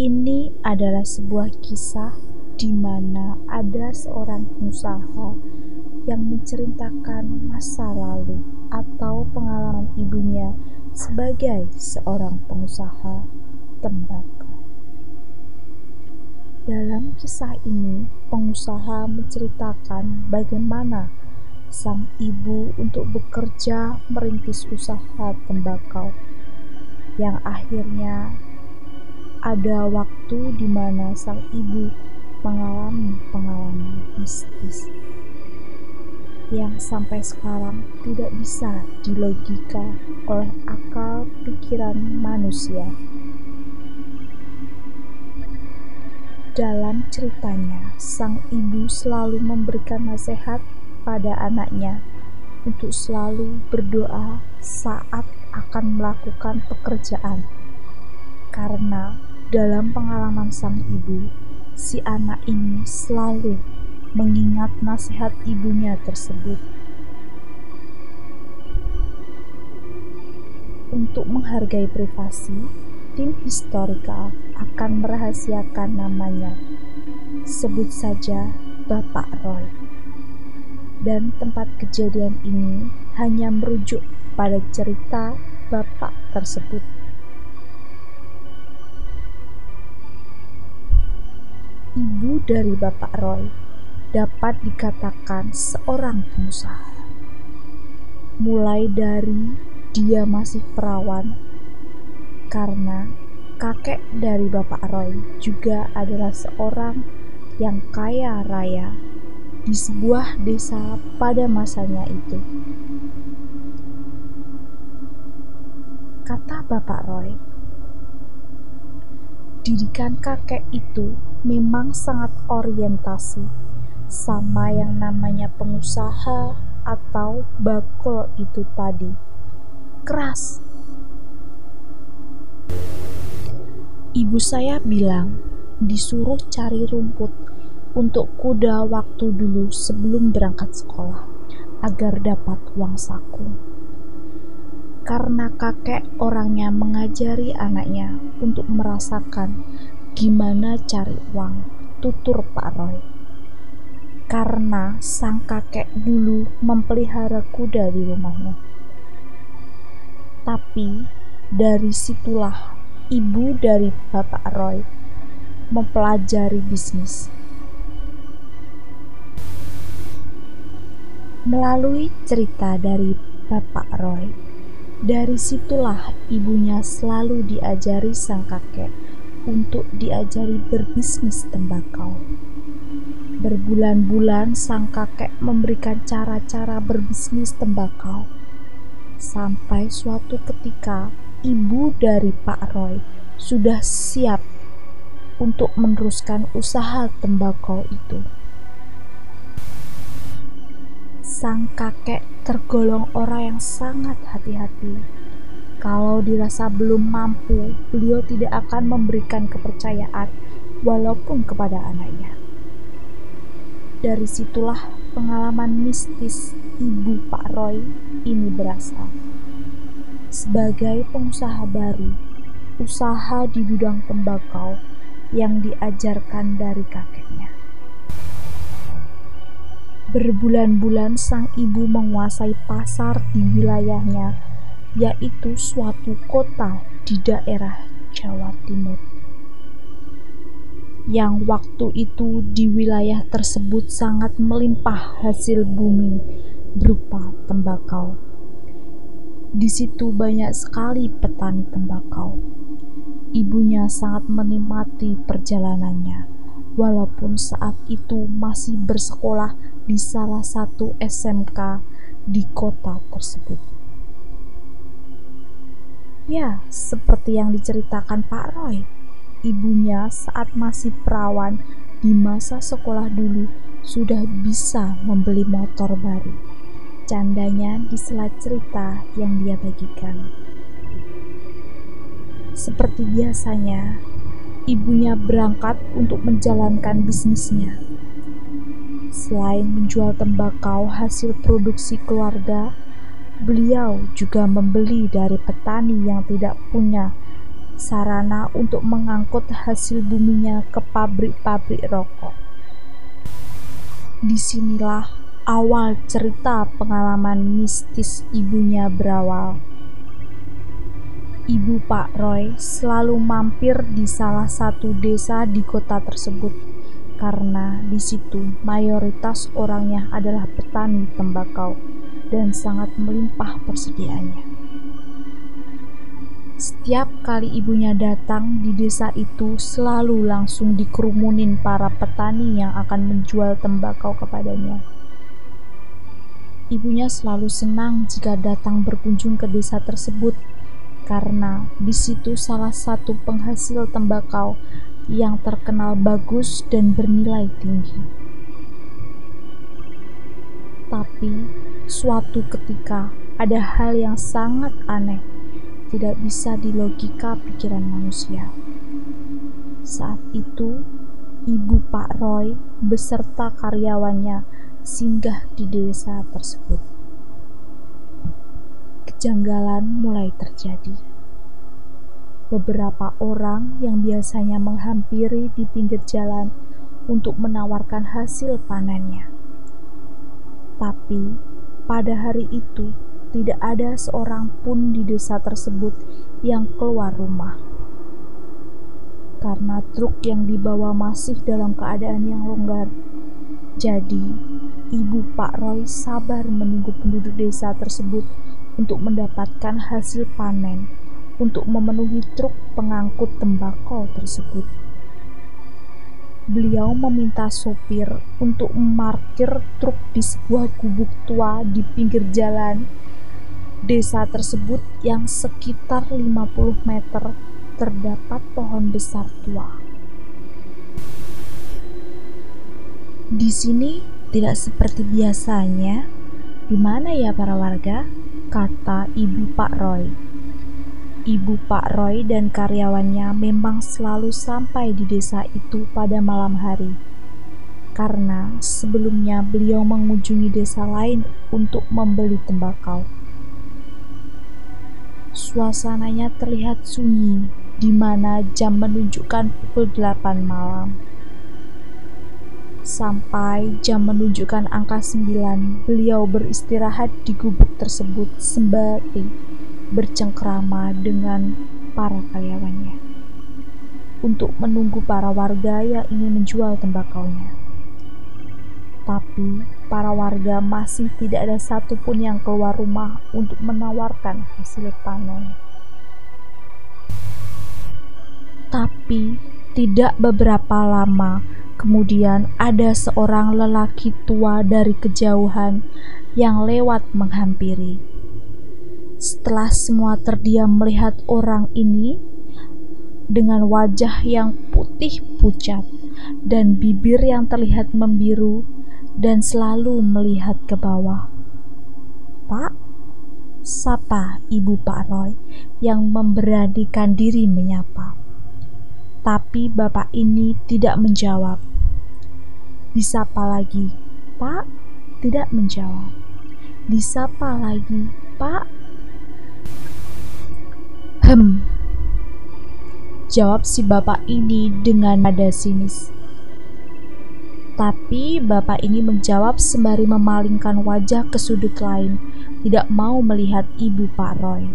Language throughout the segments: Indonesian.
Ini adalah sebuah kisah di mana ada seorang pengusaha yang menceritakan masa lalu atau pengalaman ibunya sebagai seorang pengusaha tembakau. Dalam kisah ini, pengusaha menceritakan bagaimana sang ibu untuk bekerja merintis usaha tembakau yang akhirnya ada waktu di mana sang ibu mengalami pengalaman mistis yang sampai sekarang tidak bisa dilogika oleh akal pikiran manusia. Dalam ceritanya, sang ibu selalu memberikan nasihat pada anaknya untuk selalu berdoa saat akan melakukan pekerjaan, karena dalam pengalaman sang ibu, si anak ini selalu mengingat nasihat ibunya tersebut. Untuk menghargai privasi, tim historikal akan merahasiakan namanya. Sebut saja Bapak Roy. Dan tempat kejadian ini hanya merujuk pada cerita bapak tersebut. Dari Bapak Roy dapat dikatakan seorang pengusaha. Mulai dari dia masih perawan, karena kakek dari Bapak Roy juga adalah seorang yang kaya raya di sebuah desa pada masanya itu. Kata Bapak Roy, didikan kakek itu memang sangat orientasi sama yang namanya pengusaha atau bakul itu tadi. Keras. Ibu saya bilang disuruh cari rumput untuk kuda waktu dulu sebelum berangkat sekolah agar dapat uang saku karena kakek orangnya mengajari anaknya untuk merasakan gimana cari uang, tutur Pak Roy. Karena sang kakek dulu memelihara kuda di rumahnya. Tapi dari situlah ibu dari Bapak Roy mempelajari bisnis. Melalui cerita dari Bapak Roy, dari situlah ibunya selalu diajari sang kakek untuk diajari berbisnis tembakau. Berbulan-bulan sang kakek memberikan cara-cara berbisnis tembakau. Sampai suatu ketika ibu dari Pak Roy sudah siap untuk meneruskan usaha tembakau itu. Sang kakek tergolong orang yang sangat hati-hati. Kalau dirasa belum mampu, beliau tidak akan memberikan kepercayaan walaupun kepada anaknya. Dari situlah pengalaman mistis ibu Pak Roy ini berasal. Sebagai pengusaha baru, usaha di bidang tembakau yang diajarkan dari kakeknya. Berbulan-bulan sang ibu menguasai pasar di wilayahnya, yaitu suatu kota di daerah Jawa Timur. Yang waktu itu di wilayah tersebut sangat melimpah hasil bumi berupa tembakau. Di situ banyak sekali petani tembakau. Ibunya sangat menikmati perjalanannya, walaupun saat itu masih bersekolah di salah satu SMK di kota tersebut. Ya, seperti yang diceritakan Pak Roy, ibunya saat masih perawan di masa sekolah dulu sudah bisa membeli motor baru. Candanya di sela cerita yang dia bagikan. Seperti biasanya, ibunya berangkat untuk menjalankan bisnisnya Selain menjual tembakau hasil produksi keluarga, beliau juga membeli dari petani yang tidak punya sarana untuk mengangkut hasil buminya ke pabrik-pabrik rokok. Di sinilah awal cerita pengalaman mistis ibunya berawal. Ibu Pak Roy selalu mampir di salah satu desa di kota tersebut karena di situ mayoritas orangnya adalah petani tembakau dan sangat melimpah persediaannya. Setiap kali ibunya datang di desa itu selalu langsung dikerumunin para petani yang akan menjual tembakau kepadanya. Ibunya selalu senang jika datang berkunjung ke desa tersebut karena di situ salah satu penghasil tembakau yang terkenal bagus dan bernilai tinggi. Tapi suatu ketika ada hal yang sangat aneh tidak bisa dilogika pikiran manusia. Saat itu, ibu Pak Roy beserta karyawannya singgah di desa tersebut. Kejanggalan mulai terjadi. Beberapa orang yang biasanya menghampiri di pinggir jalan untuk menawarkan hasil panennya. Tapi pada hari itu, tidak ada seorang pun di desa tersebut yang keluar rumah. Karena truk yang dibawa masih dalam keadaan yang longgar. Jadi, ibu Pak Roy sabar menunggu penduduk desa tersebut untuk mendapatkan hasil panen untuk memenuhi truk pengangkut tembakau tersebut beliau meminta sopir untuk memarkir truk di sebuah gubuk tua di pinggir jalan desa tersebut yang sekitar 50 meter terdapat pohon besar tua. Di sini tidak seperti biasanya. Di mana ya para warga? Kata ibu Pak Roy. Ibu Pak Roy dan karyawannya memang selalu sampai di desa itu pada malam hari. Karena sebelumnya beliau mengunjungi desa lain untuk membeli tembakau. Suasananya terlihat sunyi, di mana jam menunjukkan pukul 8 malam. Sampai jam menunjukkan angka 9, beliau beristirahat di gubuk tersebut sembari bercengkrama dengan para karyawannya untuk menunggu para warga yang ingin menjual tembakaunya. Tapi para warga masih tidak ada satupun yang keluar rumah untuk menawarkan hasil panen. Tapi tidak beberapa lama kemudian ada seorang lelaki tua dari kejauhan yang lewat menghampiri. Setelah semua terdiam melihat orang ini dengan wajah yang putih pucat dan bibir yang terlihat membiru, dan selalu melihat ke bawah. Pak, sapa ibu Pak Roy yang memberanikan diri menyapa. Tapi bapak ini tidak menjawab. Disapa lagi, Pak, tidak menjawab. Disapa lagi, Pak. Hem. Jawab si bapak ini dengan nada sinis. Tapi bapak ini menjawab sembari memalingkan wajah ke sudut lain, tidak mau melihat ibu Pak Roy.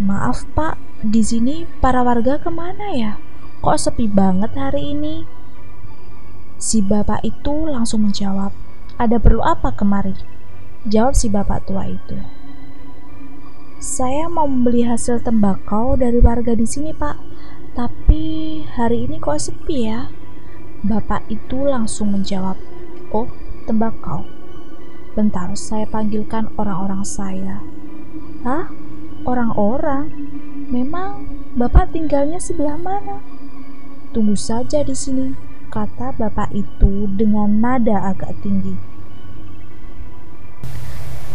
Maaf pak, di sini para warga ke mana ya? Kok sepi banget hari ini? Si bapak itu langsung menjawab, ada perlu apa kemari? Jawab si bapak tua itu. Saya mau membeli hasil tembakau dari warga di sini pak, tapi hari ini kok sepi ya? Bapak itu langsung menjawab, "Oh, tembakau." Bentar, saya panggilkan orang-orang saya. Hah? Orang-orang? Memang Bapak tinggalnya sebelah mana? Tunggu saja di sini, kata bapak itu dengan nada agak tinggi.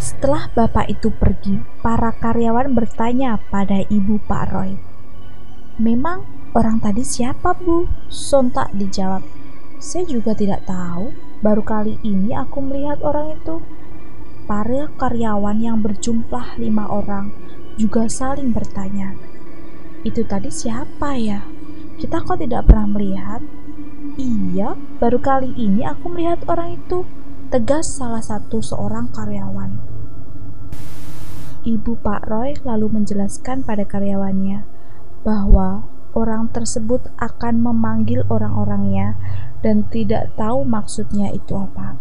Setelah bapak itu pergi, para karyawan bertanya pada ibu Pak Roy. Memang orang tadi siapa bu? Sontak dijawab. Saya juga tidak tahu, baru kali ini aku melihat orang itu. Para karyawan yang berjumlah lima orang juga saling bertanya. Itu tadi siapa ya? Kita kok tidak pernah melihat? Iya, baru kali ini aku melihat orang itu, tegas salah satu seorang karyawan. Ibu Pak Roy lalu menjelaskan pada karyawannya bahwa orang tersebut akan memanggil orang-orangnya dan tidak tahu maksudnya itu apa.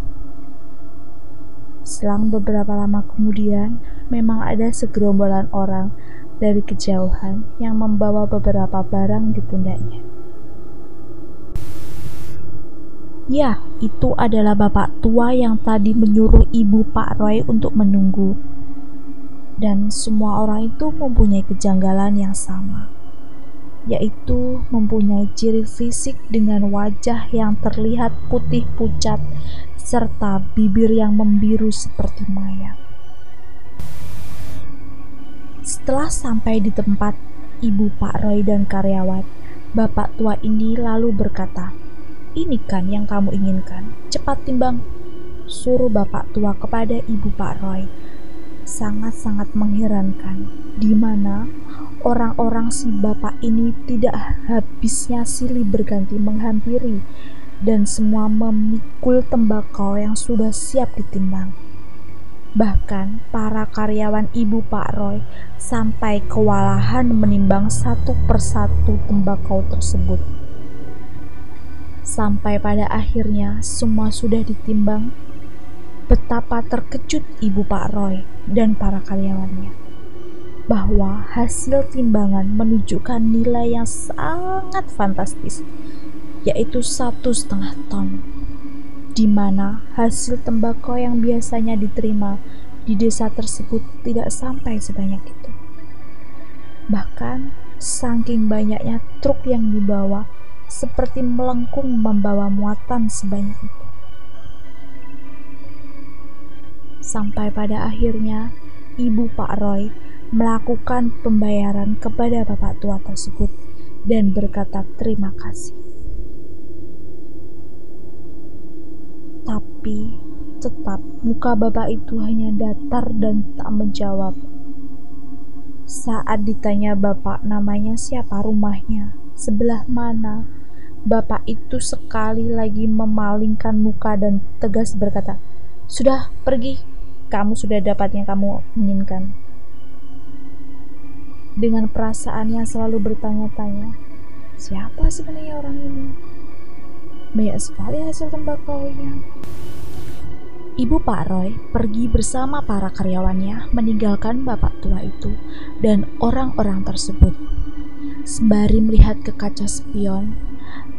Selang beberapa lama kemudian, memang ada segerombolan orang dari kejauhan yang membawa beberapa barang di pundaknya. Ya, itu adalah bapak tua yang tadi menyuruh ibu Pak Roy untuk menunggu dan semua orang itu mempunyai kejanggalan yang sama, yaitu mempunyai ciri fisik dengan wajah yang terlihat putih pucat serta bibir yang membiru seperti mayat. Setelah sampai di tempat ibu Pak Roy dan karyawan, bapak tua ini lalu berkata, "Ini kan yang kamu inginkan, cepat timbang." Suruh bapak tua kepada ibu Pak Roy sangat-sangat mengherankan di mana orang-orang si bapak ini tidak habisnya silih berganti menghampiri dan semua memikul tembakau yang sudah siap ditimbang. Bahkan para karyawan ibu Pak Roy sampai kewalahan menimbang satu persatu tembakau tersebut. Sampai pada akhirnya semua sudah ditimbang betapa terkejut ibu Pak Roy dan para karyawannya bahwa hasil timbangan menunjukkan nilai yang sangat fantastis, yaitu satu setengah ton, di mana hasil tembakau yang biasanya diterima di desa tersebut tidak sampai sebanyak itu. Bahkan, saking banyaknya truk yang dibawa, seperti melengkung membawa muatan sebanyak itu. Sampai pada akhirnya ibu Pak Roy melakukan pembayaran kepada bapak tua tersebut dan berkata terima kasih. Tapi tetap muka bapak itu hanya datar dan tak menjawab. Saat ditanya bapak namanya siapa rumahnya, sebelah mana, bapak itu sekali lagi memalingkan muka dan tegas berkata, "Sudah pergi, kamu sudah dapat yang kamu inginkan. Dengan perasaan yang selalu bertanya-tanya, siapa sebenarnya orang ini? Banyak sekali hasil tembakaunya. Ibu Pak Roy pergi bersama para karyawannya meninggalkan bapak tua itu dan orang-orang tersebut. Sembari melihat ke kaca spion,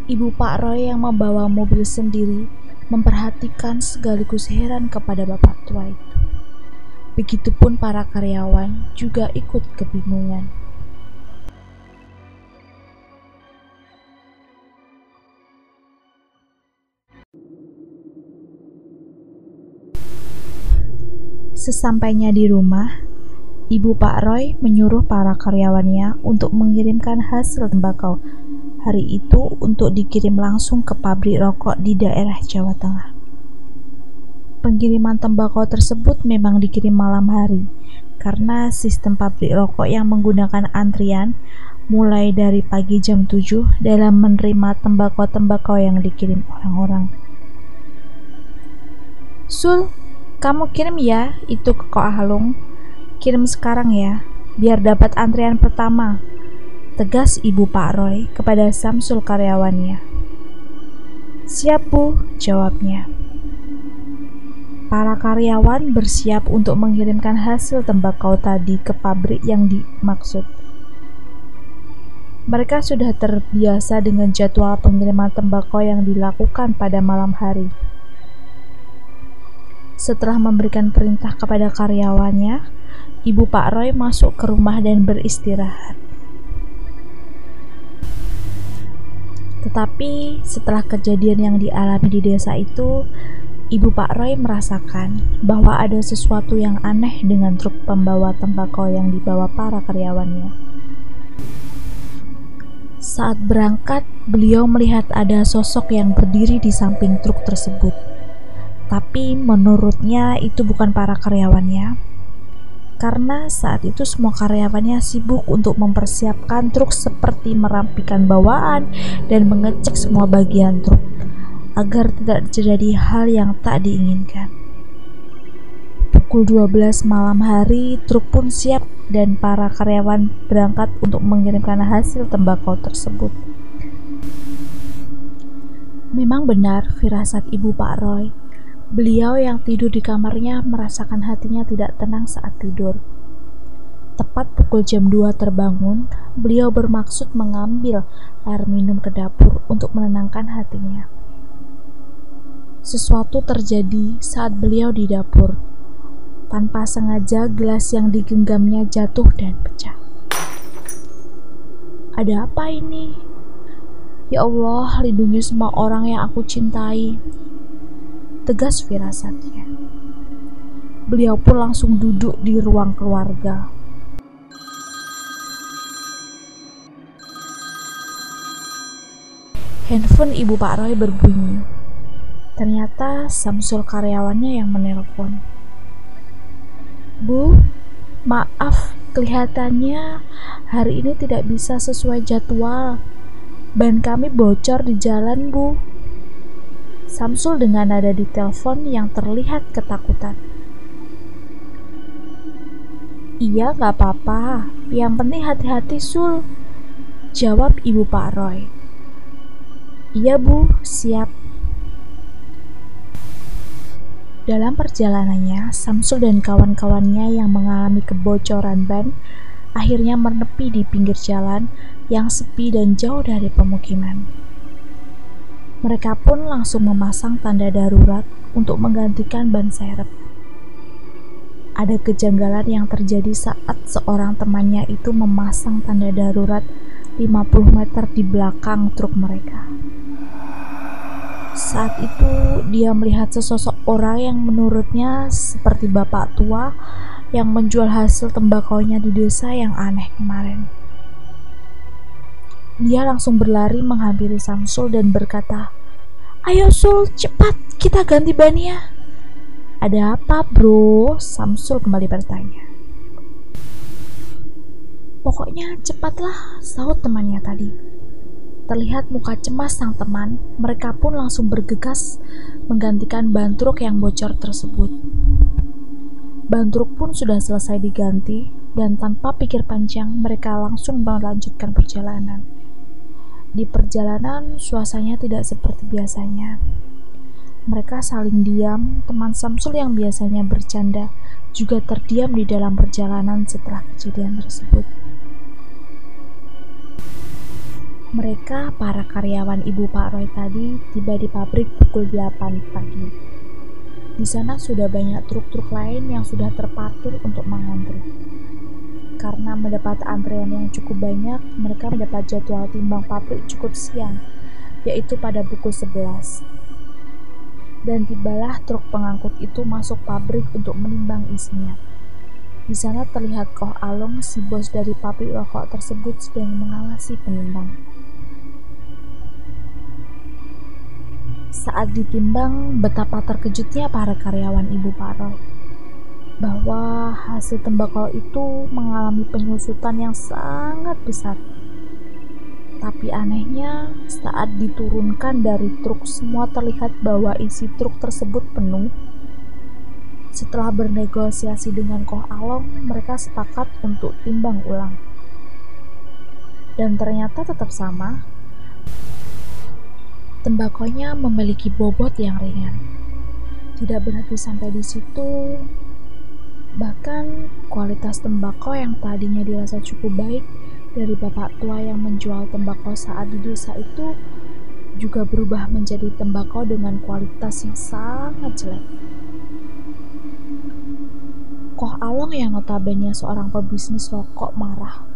Ibu Pak Roy yang membawa mobil sendiri memperhatikan sekaligus heran kepada bapak tua itu. Begitupun para karyawan juga ikut kebingungan. Sesampainya di rumah, Ibu Pak Roy menyuruh para karyawannya untuk mengirimkan hasil tembakau hari itu untuk dikirim langsung ke pabrik rokok di daerah Jawa Tengah. Pengiriman tembakau tersebut memang dikirim malam hari karena sistem pabrik rokok yang menggunakan antrian mulai dari pagi jam 7 dalam menerima tembakau-tembakau yang dikirim orang-orang. Sul, kamu kirim ya itu ke Koa Halung. Kirim sekarang ya, biar dapat antrian pertama. Tegas Ibu Pak Roy kepada Samsul karyawannya. Siap Bu, jawabnya. Para karyawan bersiap untuk mengirimkan hasil tembakau tadi ke pabrik yang dimaksud. Mereka sudah terbiasa dengan jadwal pengiriman tembakau yang dilakukan pada malam hari. Setelah memberikan perintah kepada karyawannya, Ibu Pak Roy masuk ke rumah dan beristirahat. Tetapi setelah kejadian yang dialami di desa itu, Ibu Pak Roy merasakan bahwa ada sesuatu yang aneh dengan truk pembawa tembakau yang dibawa para karyawannya. Saat berangkat, beliau melihat ada sosok yang berdiri di samping truk tersebut. Tapi menurutnya itu bukan para karyawannya. karena saat itu semua karyawannya sibuk untuk mempersiapkan truk seperti merapikan bawaan dan mengecek semua bagian truk agar tidak terjadi hal yang tak diinginkan. Pukul 12 malam hari, truk pun siap dan para karyawan berangkat untuk mengirimkan hasil tembakau tersebut. Memang benar firasat ibu Pak Roy Beliau yang tidur di kamarnya merasakan hatinya tidak tenang saat tidur. Tepat pukul jam 2 terbangun, beliau bermaksud mengambil air minum ke dapur untuk menenangkan hatinya. Sesuatu terjadi saat beliau di dapur. Tanpa sengaja gelas yang digenggamnya jatuh dan pecah. Ada apa ini? Ya Allah, lindungi semua orang yang aku cintai tegas firasatnya. Beliau pun langsung duduk di ruang keluarga. Handphone ibu Pak Roy berbunyi. Ternyata Samsul karyawannya yang menelpon. Bu, maaf kelihatannya hari ini tidak bisa sesuai jadwal. Ban kami bocor di jalan, Bu. Samsul dengan nada di telepon yang terlihat ketakutan. Iya gak apa-apa, yang penting hati-hati Sul. Jawab ibu Pak Roy. Iya bu, siap. Dalam perjalanannya, Samsul dan kawan-kawannya yang mengalami kebocoran ban akhirnya menepi di pinggir jalan yang sepi dan jauh dari pemukiman. Mereka pun langsung memasang tanda darurat untuk menggantikan ban serep. Ada kejanggalan yang terjadi saat seorang temannya itu memasang tanda darurat 50 meter di belakang truk mereka. Saat itu dia melihat sesosok orang yang menurutnya seperti bapak tua yang menjual hasil tembakaunya di desa yang aneh kemarin. Dia langsung berlari menghampiri Samsul dan berkata, Ayo Sul, cepat kita ganti bannya. Ada apa bro? Samsul kembali bertanya. Pokoknya cepatlah, sahut temannya tadi. Terlihat muka cemas sang teman, mereka pun langsung bergegas menggantikan ban truk yang bocor tersebut. Ban truk pun sudah selesai diganti, dan tanpa pikir panjang, mereka langsung melanjutkan perjalanan. Di perjalanan, suasananya tidak seperti biasanya. Mereka saling diam, teman Samsul yang biasanya bercanda juga terdiam di dalam perjalanan setelah kejadian tersebut. Mereka, para karyawan ibu Pak Roy tadi, tiba di pabrik pukul 8 pagi. Di sana sudah banyak truk-truk lain yang sudah terparkir untuk mengantri. Karena mendapat antrean yang cukup banyak, mereka mendapat jadwal timbang pabrik cukup siang, yaitu pada pukul 11. Dan tibalah truk pengangkut itu masuk pabrik untuk menimbang isinya. Di sana terlihat Koh Along, si bos dari pabrik rokok tersebut sedang mengawasi penimbang. Saat ditimbang, betapa terkejutnya para karyawan Ibu Paro bahwa hasil tembakau itu mengalami penyusutan yang sangat besar. Tapi anehnya, saat diturunkan dari truk, semua terlihat bahwa isi truk tersebut penuh. Setelah bernegosiasi dengan Koh Along, mereka sepakat untuk timbang ulang. Dan ternyata tetap sama. Tembakonya memiliki bobot yang ringan. Tidak berarti sampai di situ, Bahkan kualitas tembakau yang tadinya dirasa cukup baik dari bapak tua yang menjual tembakau saat di desa itu juga berubah menjadi tembakau dengan kualitas yang sangat jelek. Koh Along yang notabene seorang pebisnis rokok marah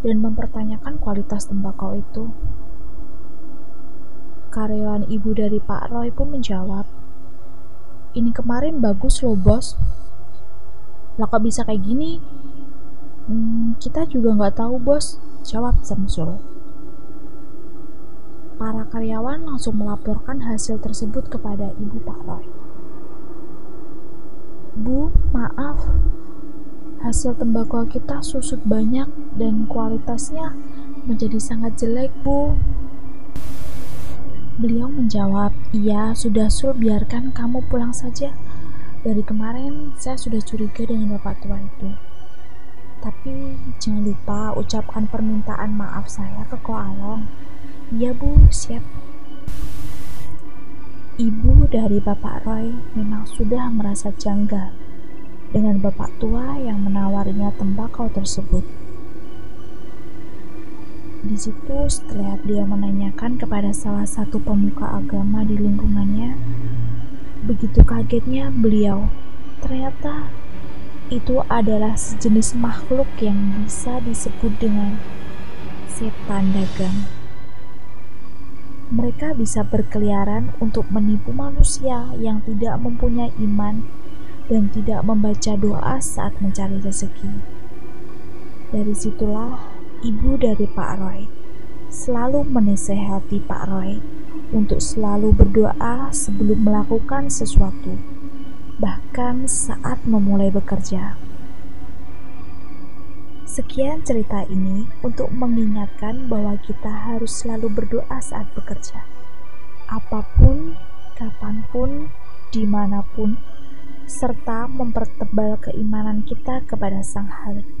dan mempertanyakan kualitas tembakau itu. Karyawan ibu dari Pak Roy pun menjawab, ini kemarin bagus loh bos, lah kok bisa kayak gini? Hmm, kita juga nggak tahu bos, jawab Samsul. Para karyawan langsung melaporkan hasil tersebut kepada ibu Pak Roy. Bu, maaf, hasil tembakau kita susut banyak dan kualitasnya menjadi sangat jelek, Bu. Beliau menjawab, iya sudah Sul biarkan kamu pulang saja. Dari kemarin saya sudah curiga dengan bapak tua itu. Tapi jangan lupa ucapkan permintaan maaf saya ke Ko Along. Iya bu, siap. Ibu dari Bapak Roy memang sudah merasa janggal dengan bapak tua yang menawarinya tembakau tersebut. Di situ setelah dia menanyakan kepada salah satu pemuka agama di lingkungannya, begitu kagetnya beliau, ternyata itu adalah sejenis makhluk yang bisa disebut dengan setan dagang. Mereka bisa berkeliaran untuk menipu manusia yang tidak mempunyai iman dan tidak membaca doa saat mencari rezeki. Dari situlah ibu dari Pak Roy, selalu menasehati Pak Roy untuk selalu berdoa sebelum melakukan sesuatu, bahkan saat memulai bekerja. Sekian cerita ini untuk mengingatkan bahwa kita harus selalu berdoa saat bekerja. Apa pun, kapan pun, di mana pun, serta mempertebal keimanan kita kepada Sang Halik.